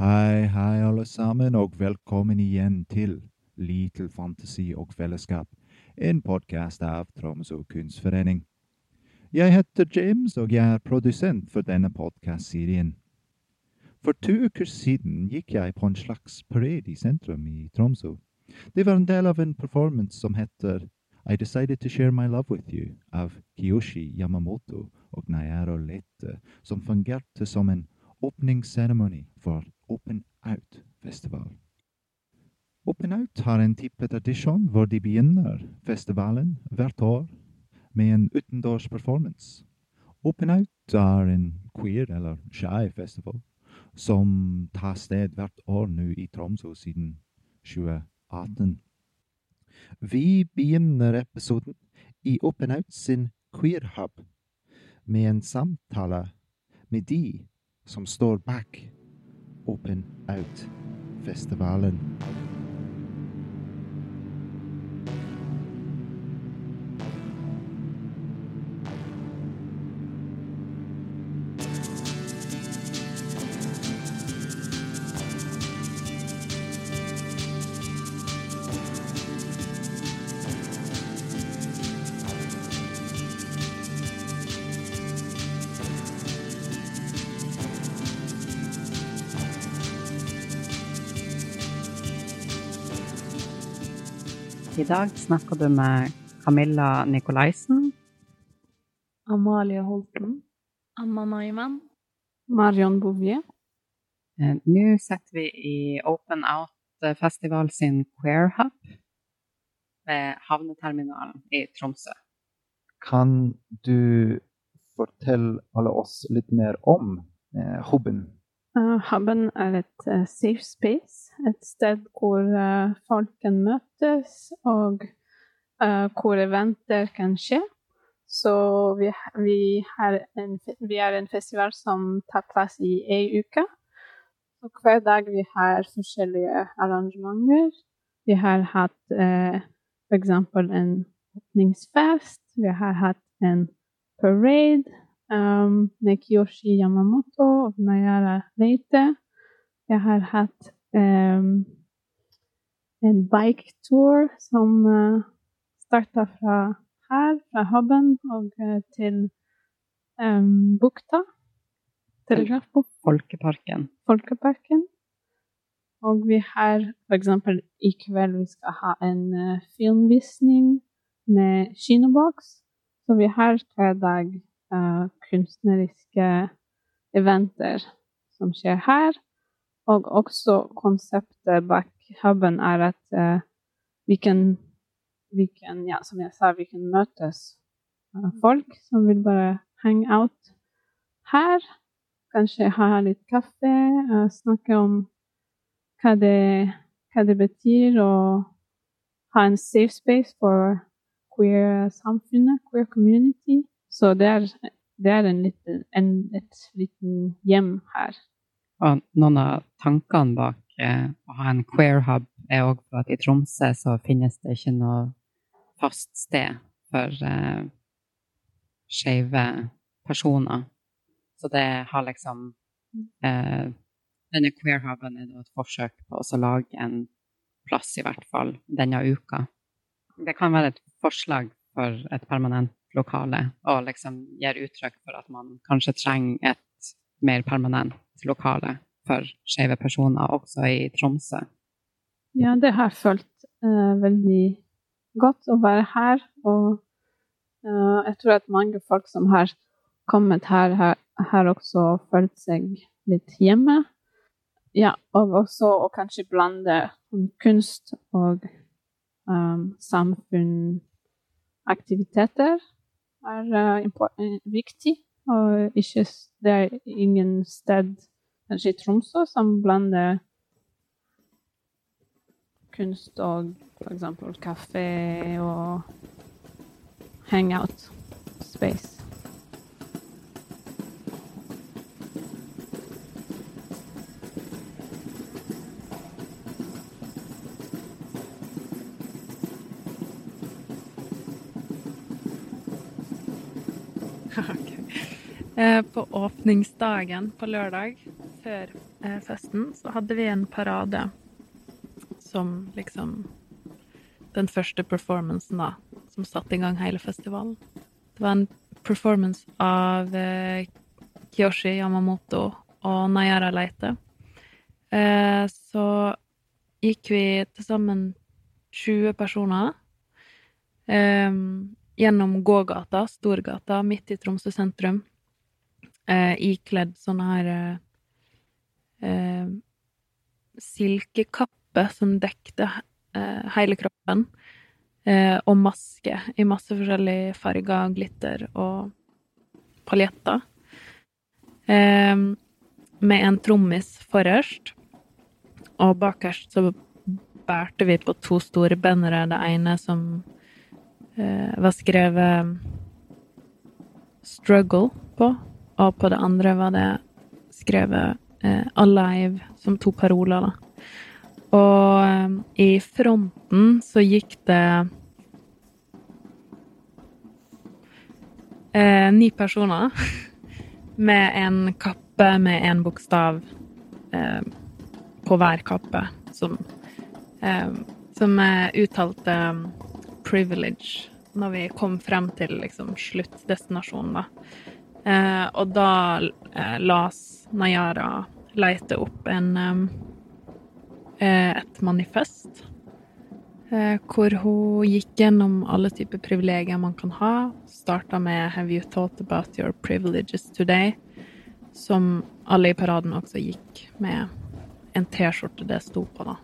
Hei, hei alle sammen, og velkommen igjen til Little Fantasy og Fellesskap, en podkast av Tromsø kunstforening. Jeg heter James, og jeg er produsent for denne podkastserien. For to uker siden gikk jeg på en slags parade i sentrum i Tromsø. Det var en del av en performance som heter I Decided to Share My Love With You av Kiyoshi Yamamoto og Nayaro Lete, som fungerte som en åpningsseremoni for Open Out-festival. Open Out har en type tradisjon hvor de begynner festivalen hvert år med en utendørs performance. Open Out er en queer eller shy festival som tar sted hvert år nå i Tromsø siden 2018. Vi begynner episoden i Open Out sin Queer Hub med en samtale med de som står bak Open Out-festivalen. I dag snakker du med Camilla Nikolaisen. Amalie Holten. Anna Naiman. Marion Bouvier. Eh, Nå sitter vi i Open Out Festival sin Queer Hub ved havneterminalen i Tromsø. Kan du fortelle alle oss litt mer om eh, huben? Uh, er et uh, safe space, et sted hvor uh, folk kan møtes, og hvor eventer kan skje. Så vi, vi, en, vi er en festival som tar plass i ei uke. Og hver dag vi har forskjellige arrangementer. Vi har hatt uh, f.eks. en åpningsfest. Vi har hatt en parade um, med Kiyoshi Yamamoto og Nayara Leite. Jeg har hatt um, en bike-tour som uh, starta fra her, fra huben, og uh, til um, bukta. Telegrafbukta. Folkeparken. Folkeparken. Og vi har f.eks. i kveld vi skal ha en uh, filmvisning med kinoboks. Så vi har hver dag uh, kunstneriske eventer som skjer her. Og også konseptet bak huben er at uh, vi kan, vi kan ja, som jeg sa, vi kan møtes uh, folk som vil bare hang out her. Kanskje ha litt kaffe, snakke om hva det, hva det betyr å ha en safe space for queer-samfunnet, queer community. Så det er, det er en liten, en, et liten hjem her. Og noen av tankene bak eh, å ha en queer hub er òg at i Tromsø så finnes det ikke noe fast sted for eh, skeive personer. Så det har liksom eh, Denne queer huben er et forsøk på å lage en plass, i hvert fall denne uka. Det kan være et forslag for et permanent lokale, og liksom gir uttrykk for at man kanskje trenger et mer permanent lokale for skeive personer, også i Tromsø. Ja, det har følt uh, veldig godt å være her. Og uh, jeg tror at mange folk som har kommet her, har, har også følt seg litt hjemme. Ja, og også å kanskje blande kunst og um, samfunnsaktiviteter er uh, viktig. Og ikke, det er ingen sted, kanskje i Tromsø, som blander kunst og f.eks. kafé og hangout space. Ok. Eh, På åpningsdagen på lørdag, før eh, festen så hadde vi en parade som liksom Den første performancen, da, som satte i gang hele festivalen. Det var en performance av eh, Kiyoshi Yamamoto og Nayara Leite. Så gikk vi til sammen 20 personer eh, gjennom gågata, Storgata, midt i Tromsø sentrum, eh, ikledd sånne her eh, eh, silkekappe som dekte eh, hele kroppen, eh, og maske i masse forskjellige farger, glitter og paljetter. Eh, med en trommis forrest, og bakerst så bærte vi på to store bannere. Det ene som var skrevet 'Struggle' på, og på det andre var det skrevet eh, 'Alive' som to paroler, da. Og eh, i fronten så gikk det eh, ni personer med en kappe med en bokstav eh, på hver kappe, som, eh, som uttalte um, 'privilege' når vi kom frem til liksom, sluttdestinasjonen, da. Eh, og da eh, las Nayara Leite opp en eh, et manifest eh, hvor hun gikk gjennom alle typer privilegier man kan ha. Starta med 'Have you thought about your privileges today?' som alle i paraden også gikk med en T-skjorte det sto på, da.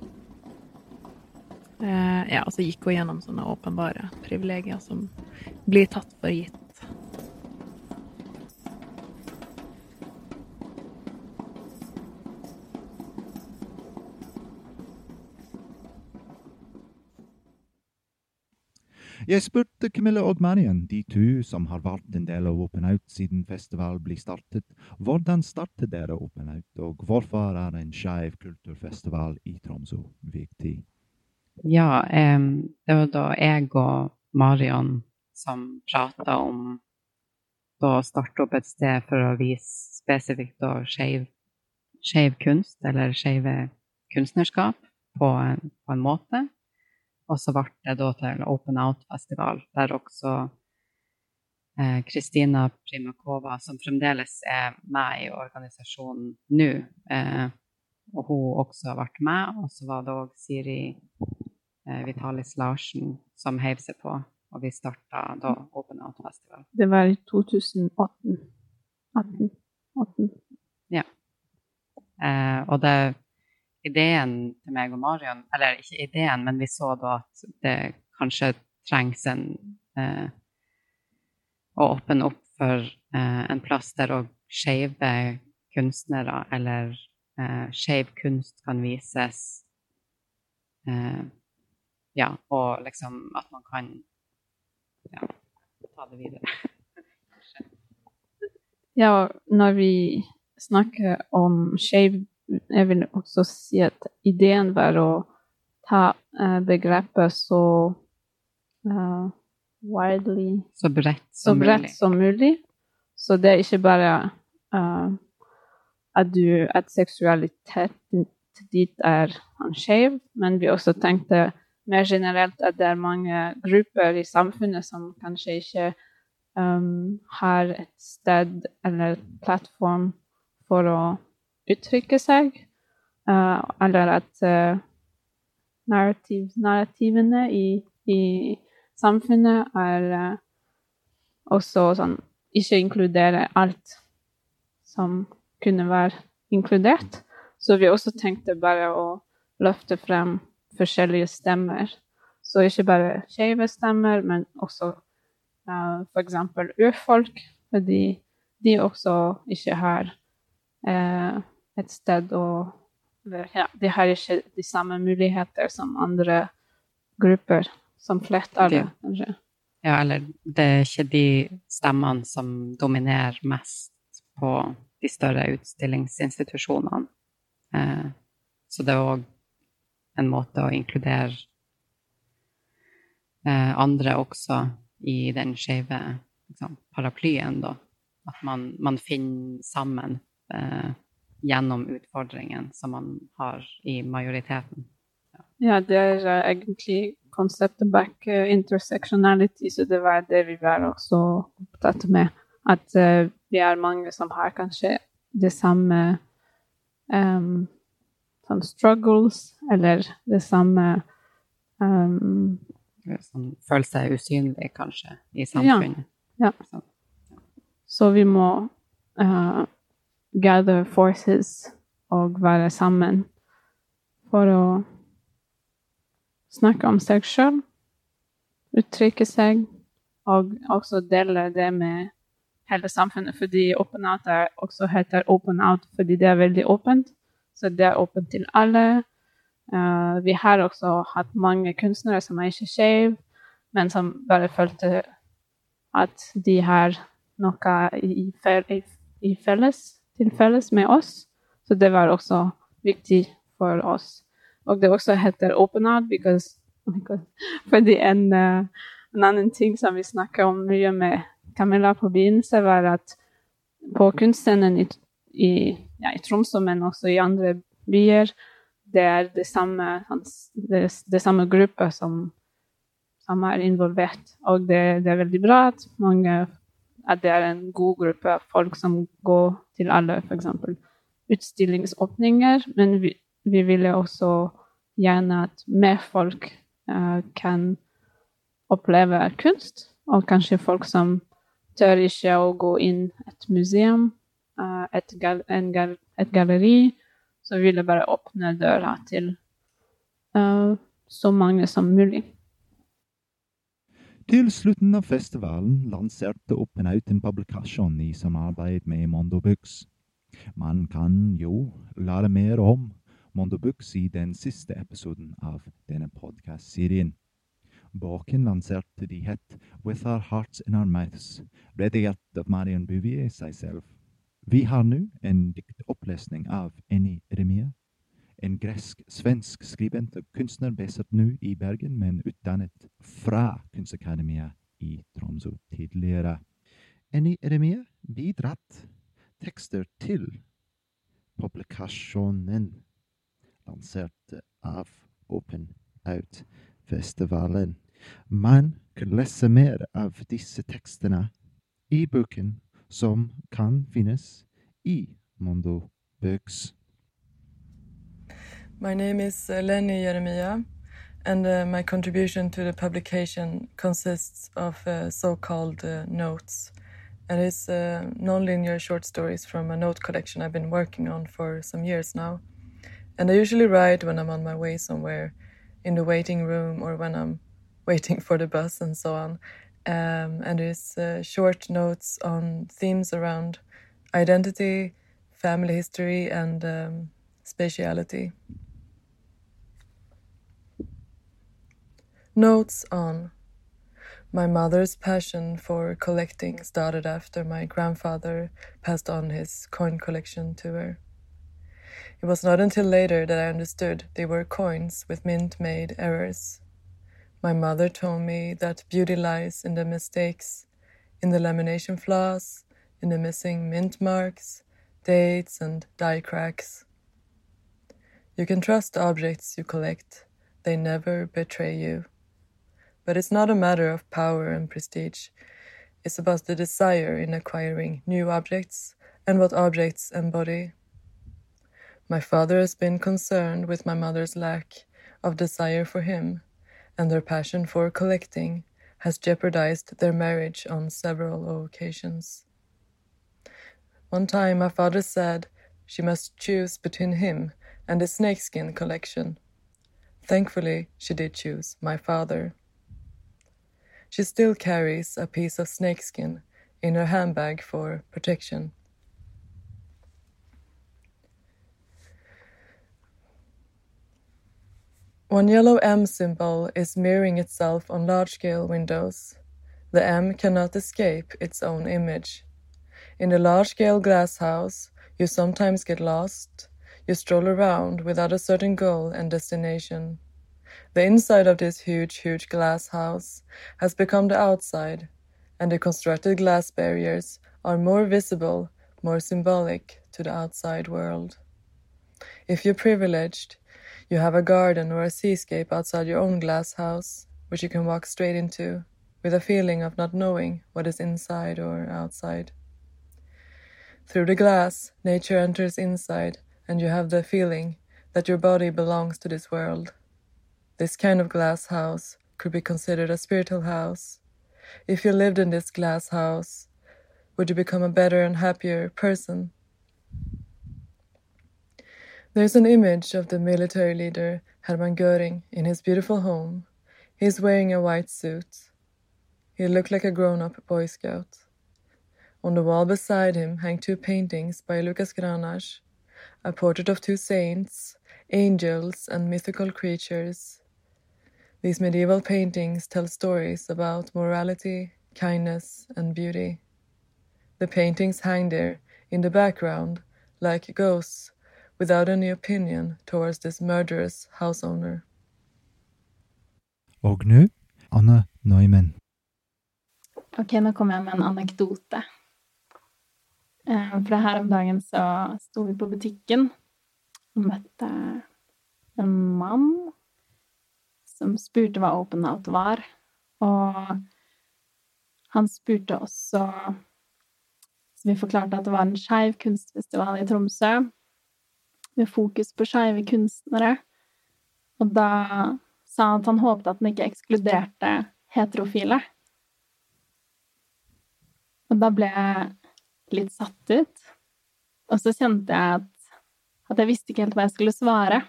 Eh, ja, og så gikk hun gjennom sånne åpenbare privilegier som blir tatt for gitt. Jeg spurte Camilla og Marian, de to som har vært en del av Open Out siden festivalen ble startet, hvordan startet dere Open Out, og hvorfor er en skeiv kulturfestival i Tromsø viktig? Ja, um, det var da jeg og Marion som prata om å starte opp et sted for å vise spesifikt skeiv kunst, eller skeive kunstnerskap, på en, på en måte. Og så ble det da til Open Out-festival, der også Kristina eh, Primakova, som fremdeles er med i organisasjonen nå, eh, og hun også vært med. Og så var det òg Siri eh, Vitalis Larsen som heiv seg på, og vi starta da Open Out-festival. Det var i 2018. 18. 18. Ja. Eh, og det ideen til meg og Marion Eller ikke ideen, men vi så da at det kanskje trengs en eh, Å åpne opp for eh, en plass der òg skeive kunstnere eller eh, skeiv kunst kan vises. Eh, ja, og liksom at man kan ja, ta det videre. ja, når vi snakker om skeiv jeg vil også si at ideen var å ta uh, begrepet så uh, widely Så bredt som, så bredt mulig. som mulig. Så det er ikke bare uh, at, du, at seksualiteten ditt er skeiv, men vi også tenkte mer generelt at det er mange grupper i samfunnet som kanskje ikke um, har et sted eller plattform for å uttrykke seg, uh, eller at uh, narrativ, narrativene i, i, samfunnet er uh, også sånn Ikke inkluderer alt som kunne være inkludert. Så vi også tenkte bare å løfte frem forskjellige stemmer. Så ikke bare skeive stemmer, men også uh, f.eks. urfolk, fordi de også ikke har uh, et sted og ja, De har ikke de samme muligheter som andre grupper, som flertallet, kanskje. Ja, eller det er ikke de stemmene som dominerer mest på de større utstillingsinstitusjonene. Eh, så det er òg en måte å inkludere eh, andre også i den skeive liksom, paraplyen, da. At man, man finner sammen. Eh, gjennom utfordringen som man har i majoriteten. Ja, det er uh, egentlig konseptet bak uh, intersectionality, så det var det vi var også opptatt med. At uh, vi er mange som har kanskje det samme um, sånn struggles, eller det samme um, Som føler seg usynlig, kanskje, i samfunnet. Ja. ja. Så, Så vi må uh, gather forces og være sammen for å snakke om seg sjøl, uttrykke seg, og også dele det med hele samfunnet. Fordi Open Out er også heter Open Out fordi det er veldig åpent. Så det er åpent til alle. Uh, vi har også hatt mange kunstnere som er ikke skeive, men som bare følte at de har noe i, i, i felles, til felles med oss. Så det var også viktig for oss. Og det også heter Open art because, because, fordi en, uh, en annen ting som vi snakker om mye med Camilla på begynnelsen, var at på kunstscenen i, i, ja, i Tromsø, men også i andre byer, det er det samme, det, det samme gruppe som, som, er involvert. Og det, det, er veldig bra at, mange, at det er en god gruppe av folk som går til alle f.eks. utstillingsåpninger. Men vi, vi ville også gjerne at mer folk uh, kan oppleve kunst, og kanskje folk som tør ikke å gå inn et museum, et, gal gal et, galleri. som ville bare åpne døra til uh, så mange som mulig. Til slutten av festivalen lanserte Open en publikasjon i samarbeid med Mondo Books. Man kan jo lære mer om Mondo Books i den siste episoden av denne podkast-serien. Boken lanserte de het With Our Hearts in Our Mouths, redigert av Marion Bouvier seg selv. Vi har nå en diktopplesning av Eni Remia, en gresk-svensk skribent og kunstner basert nå i Bergen, men utdannet fra Kunstakademia i Tromsø tidligere. Eni Remia bidratt tekster til publikasjonen lansert av Open Out-festivalen. Man kan lese mer av disse tekstene i boken som kan finnes i Mondo Books. My name is uh, Lenny Jeremia, and uh, my contribution to the publication consists of uh, so-called uh, notes. And it's uh, non-linear short stories from a note collection I've been working on for some years now. And I usually write when I'm on my way somewhere, in the waiting room, or when I'm waiting for the bus and so on. Um, and it's uh, short notes on themes around identity, family history, and um, spatiality. Notes on my mother's passion for collecting started after my grandfather passed on his coin collection to her. It was not until later that I understood they were coins with mint made errors. My mother told me that beauty lies in the mistakes, in the lamination flaws, in the missing mint marks, dates, and die cracks. You can trust objects you collect, they never betray you. But it's not a matter of power and prestige, it's about the desire in acquiring new objects and what objects embody. My father has been concerned with my mother's lack of desire for him and their passion for collecting has jeopardized their marriage on several occasions. One time, my father said she must choose between him and the snakeskin collection. Thankfully, she did choose my father. She still carries a piece of snakeskin in her handbag for protection. One yellow M symbol is mirroring itself on large scale windows. The M cannot escape its own image. In the large scale glass house, you sometimes get lost. You stroll around without a certain goal and destination. The inside of this huge, huge glass house has become the outside, and the constructed glass barriers are more visible, more symbolic to the outside world. If you're privileged, you have a garden or a seascape outside your own glass house, which you can walk straight into, with a feeling of not knowing what is inside or outside. Through the glass, nature enters inside, and you have the feeling that your body belongs to this world. This kind of glass house could be considered a spiritual house. If you lived in this glass house, would you become a better and happier person? There's an image of the military leader Hermann Göring in his beautiful home. He's wearing a white suit. He looked like a grown up Boy Scout. On the wall beside him hang two paintings by Lucas Granach a portrait of two saints, angels, and mythical creatures. These medieval paintings tell stories about morality, kindness, and beauty. The paintings hang there in the background like ghosts without any opinion towards this murderous house owner. Og nå Anne Neumann. Ok, nå kommer jeg med en anekdote. Eh, For det her om dagen så sto vi på butikken og møtte en mann som spurte hva Open Out var. Og han spurte også Så vi forklarte at det var en skeiv kunstfestival i Tromsø med fokus på skeive kunstnere. Og da sa han at han håpet at den ikke ekskluderte heterofile. Og da ble jeg litt satt ut. Og så kjente jeg at, at jeg visste ikke helt hva jeg skulle svare.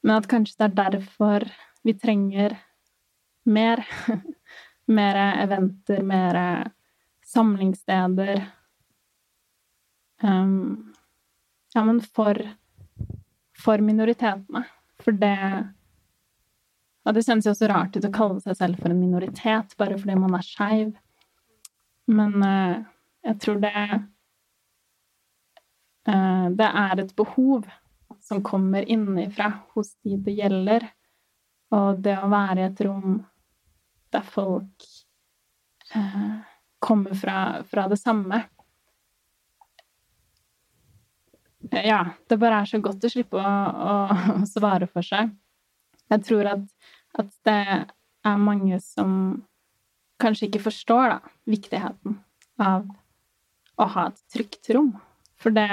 Men at kanskje det er derfor vi trenger mer. mer eventer, mer samlingssteder. Um, ja, men for, for minoritetene. For det Og det kjennes jo også rart ut å kalle seg selv for en minoritet bare fordi man er skeiv. Men uh, jeg tror det uh, Det er et behov som kommer innenfra hos de det gjelder. Og det å være i et rom der folk uh, kommer fra, fra det samme Ja, det bare er så godt å slippe å, å, å svare for seg. Jeg tror at, at, det er mange som kanskje ikke forstår da, viktigheten av å ha et trygt rom. For det,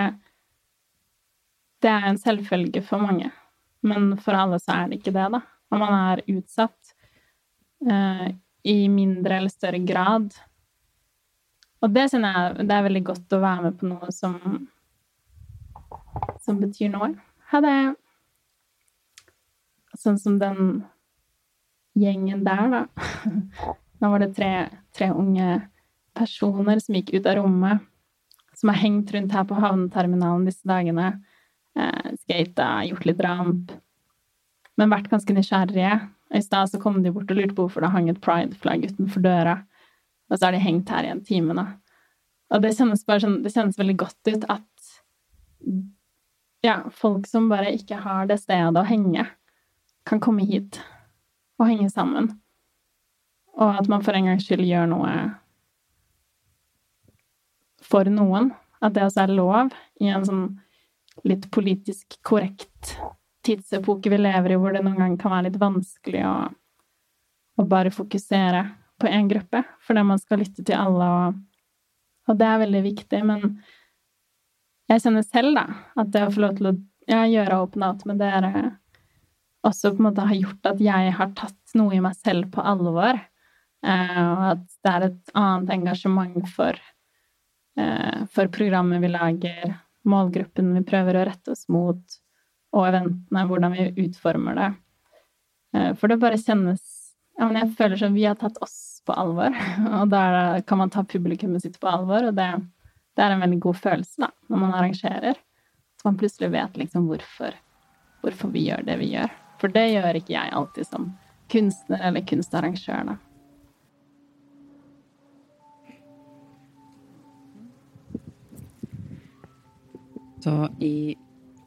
det er en selvfølge for mange. Men for alle så er det ikke det, da. Og man er utsatt uh, i mindre eller større grad. Og det jeg det er veldig godt å være med på noe som som betyr noe. Hadde Sånn som den gjengen der, da. Nå var det tre, tre unge personer som gikk ut av rommet, som har hengt rundt her på havneterminalen disse dagene. Eh, skata, gjort litt ramp. Men vært ganske nysgjerrige. I stad så kom de bort og lurte på hvorfor det hang et pride-flagg utenfor døra. Og så har de hengt her i en time, da. Og det kjennes sånn, det kjennes veldig godt ut at ja, folk som bare ikke har det stedet å henge, kan komme hit og henge sammen. Og at man for en gangs skyld gjør noe for noen. At det også er lov i en sånn litt politisk korrekt tidsepoke vi lever i, hvor det noen ganger kan være litt vanskelig å, å bare fokusere på én gruppe, fordi man skal lytte til alle, og, og det er veldig viktig. Men jeg kjenner selv, da, at det å få lov til å ja, gjøre open out med dere også på en måte har gjort at jeg har tatt noe i meg selv på alvor. Eh, og at det er et annet engasjement for, eh, for programmet vi lager, målgruppen vi prøver å rette oss mot, og eventene, hvordan vi utformer det. Eh, for det bare kjennes ja, Jeg føler som vi har tatt oss på alvor, og da kan man ta publikummet sitt på alvor, og det det er en veldig god følelse da, når man arrangerer. Så man plutselig vet liksom hvorfor, hvorfor vi gjør det vi gjør. For det gjør ikke jeg alltid som kunstner eller kunstarrangør. da. Så i,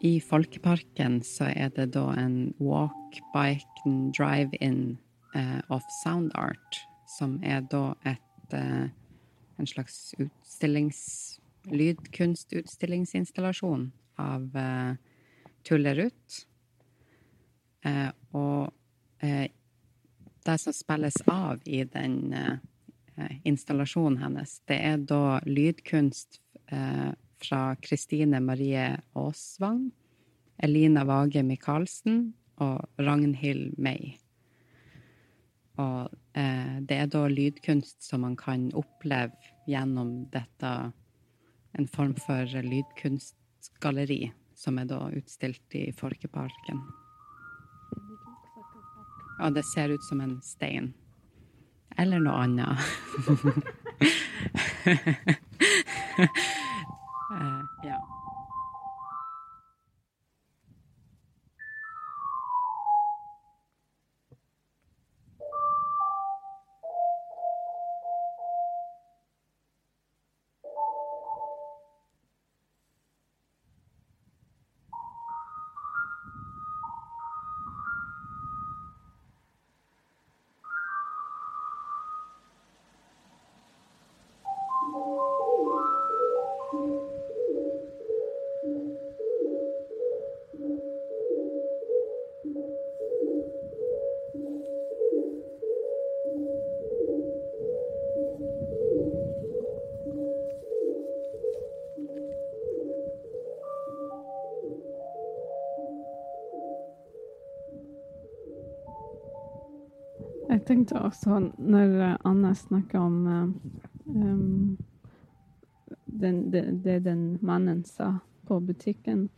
i Folkeparken så er det da en walk, bike and drive-in eh, of sound art, som er da et eh, en slags utstillings lydkunstutstillingsinstallasjon av uh, Tullerut. Uh, og uh, det som spilles av i den installasjonen hennes, det er da lydkunst fra Kristine Marie Aasvang, Elina Vage Michaelsen og Ragnhild May. Og eh, det er da lydkunst som man kan oppleve gjennom dette En form for lydkunstgalleri som er da utstilt i Folkeparken. Og det ser ut som en stein. Eller noe annet. Jeg tenkte også, når Anna snakker om um, den, det, det, den mannen sa på butikken,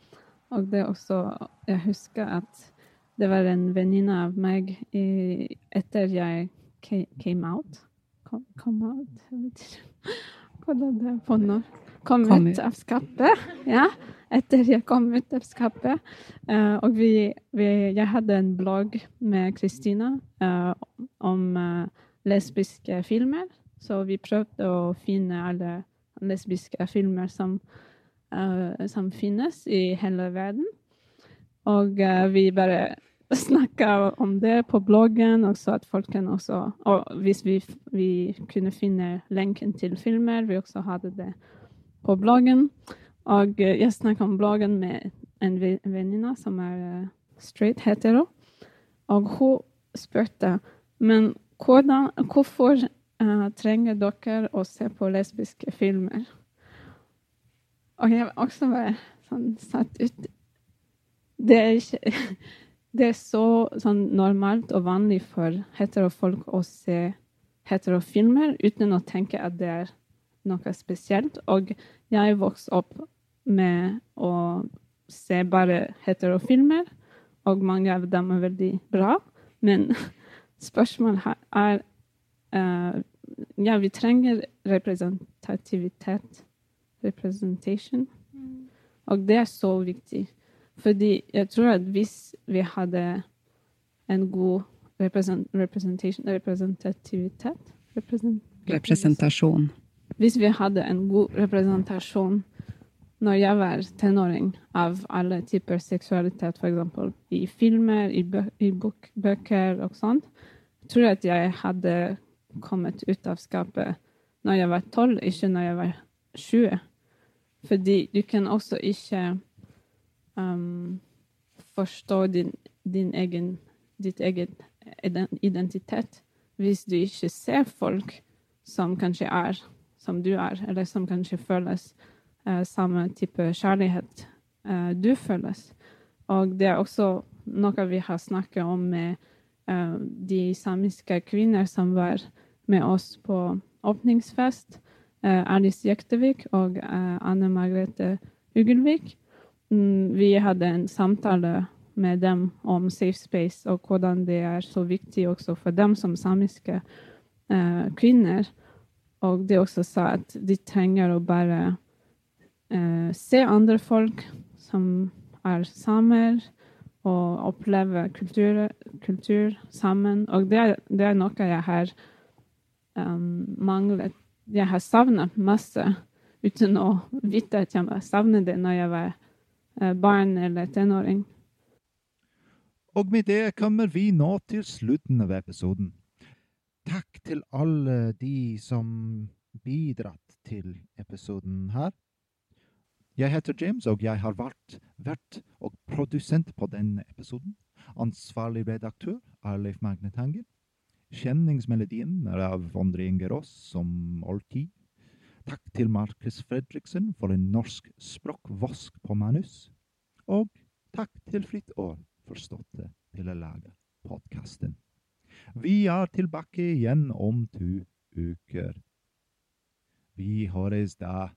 og det også Jeg husker at det var en venninne av meg i, etter jeg came out Come, come out Jeg vet ikke hvordan det er på norsk. Kom, kom ut av skapet. Ja etter jeg kom ut av skapet. Uh, og vi, vi, jeg hadde en blogg med Kristina uh, om uh, lesbiske filmer. Så vi prøvde å finne alle lesbiske filmer som, som finnes i hele verden. Og vi bare snakka om det på bloggen, og så at folk kan også Og hvis vi, vi kunne finne lenken til filmer, vi også hadde det på bloggen. Og eh, jeg snakka om bloggen med en venninne som er eh, straight hetero. Og hun spurte men hvordan, hvorfor uh, trenger dere å se på lesbiske filmer? Og jeg var også bare sånn satt ut Det er ikke Det er så sånn normalt og vanlig for heterofolk å se heterofilmer uten å tenke at det er noe spesielt. Og jeg vokste opp med å se bare heterofilmer, og mange av dem er veldig bra. Men spørsmålet her er uh, Ja, vi trenger representativitet. Representation. Mm. Og det er så viktig. Fordi jeg tror at hvis vi hadde en god represent, representativitet represent, Representasjon. Hvis vi hadde en god representasjon når jeg var tenåring, av alle typer seksualitet, f.eks. i filmer, i, bø i bøker og sånt, tror jeg at jeg hadde kommet ut av skapet når jeg var tolv, ikke når jeg var 20. Fordi du kan også ikke um, forstå din, din egen, ditt eget identitet hvis du ikke ser folk som kanskje er som du er, eller som kanskje føles samme type kjærlighet eh, du føles. Og det er også noe vi har snakket om med eh, de samiske kvinner som var med oss på åpningsfest. Eh, Alice Jektevik og eh, Anne Margrethe Ugelvik. Mm, vi hadde en samtale med dem om safe space og hvordan det er så viktig også for dem som samiske eh, kvinner. Og de også sa at de trenger å bare eh, se andre folk som er samer, og oppleve kultur, kultur sammen. Og det er, det er, noe jeg har um, manglet Jeg har savnet masse uten å vite at jeg savnet det når jeg var uh, barn eller tenåring. Og med det kommer vi nå til slutten av episoden. Takk til alle de som bidratt til episoden her. Jeg heter James, og jeg har vært vert og produsent på denne episoden. Ansvarlig redaktør er Leif Magne Tangen. Kjenningsmelodien er av Vondre Ingerås, som alltid. Takk til Markus Fredriksen for en norsk språkvask på manus. Og takk til Fritt År for støtte til å lage podkasten. Vi er tilbake igjen om to uker. Vi høres da.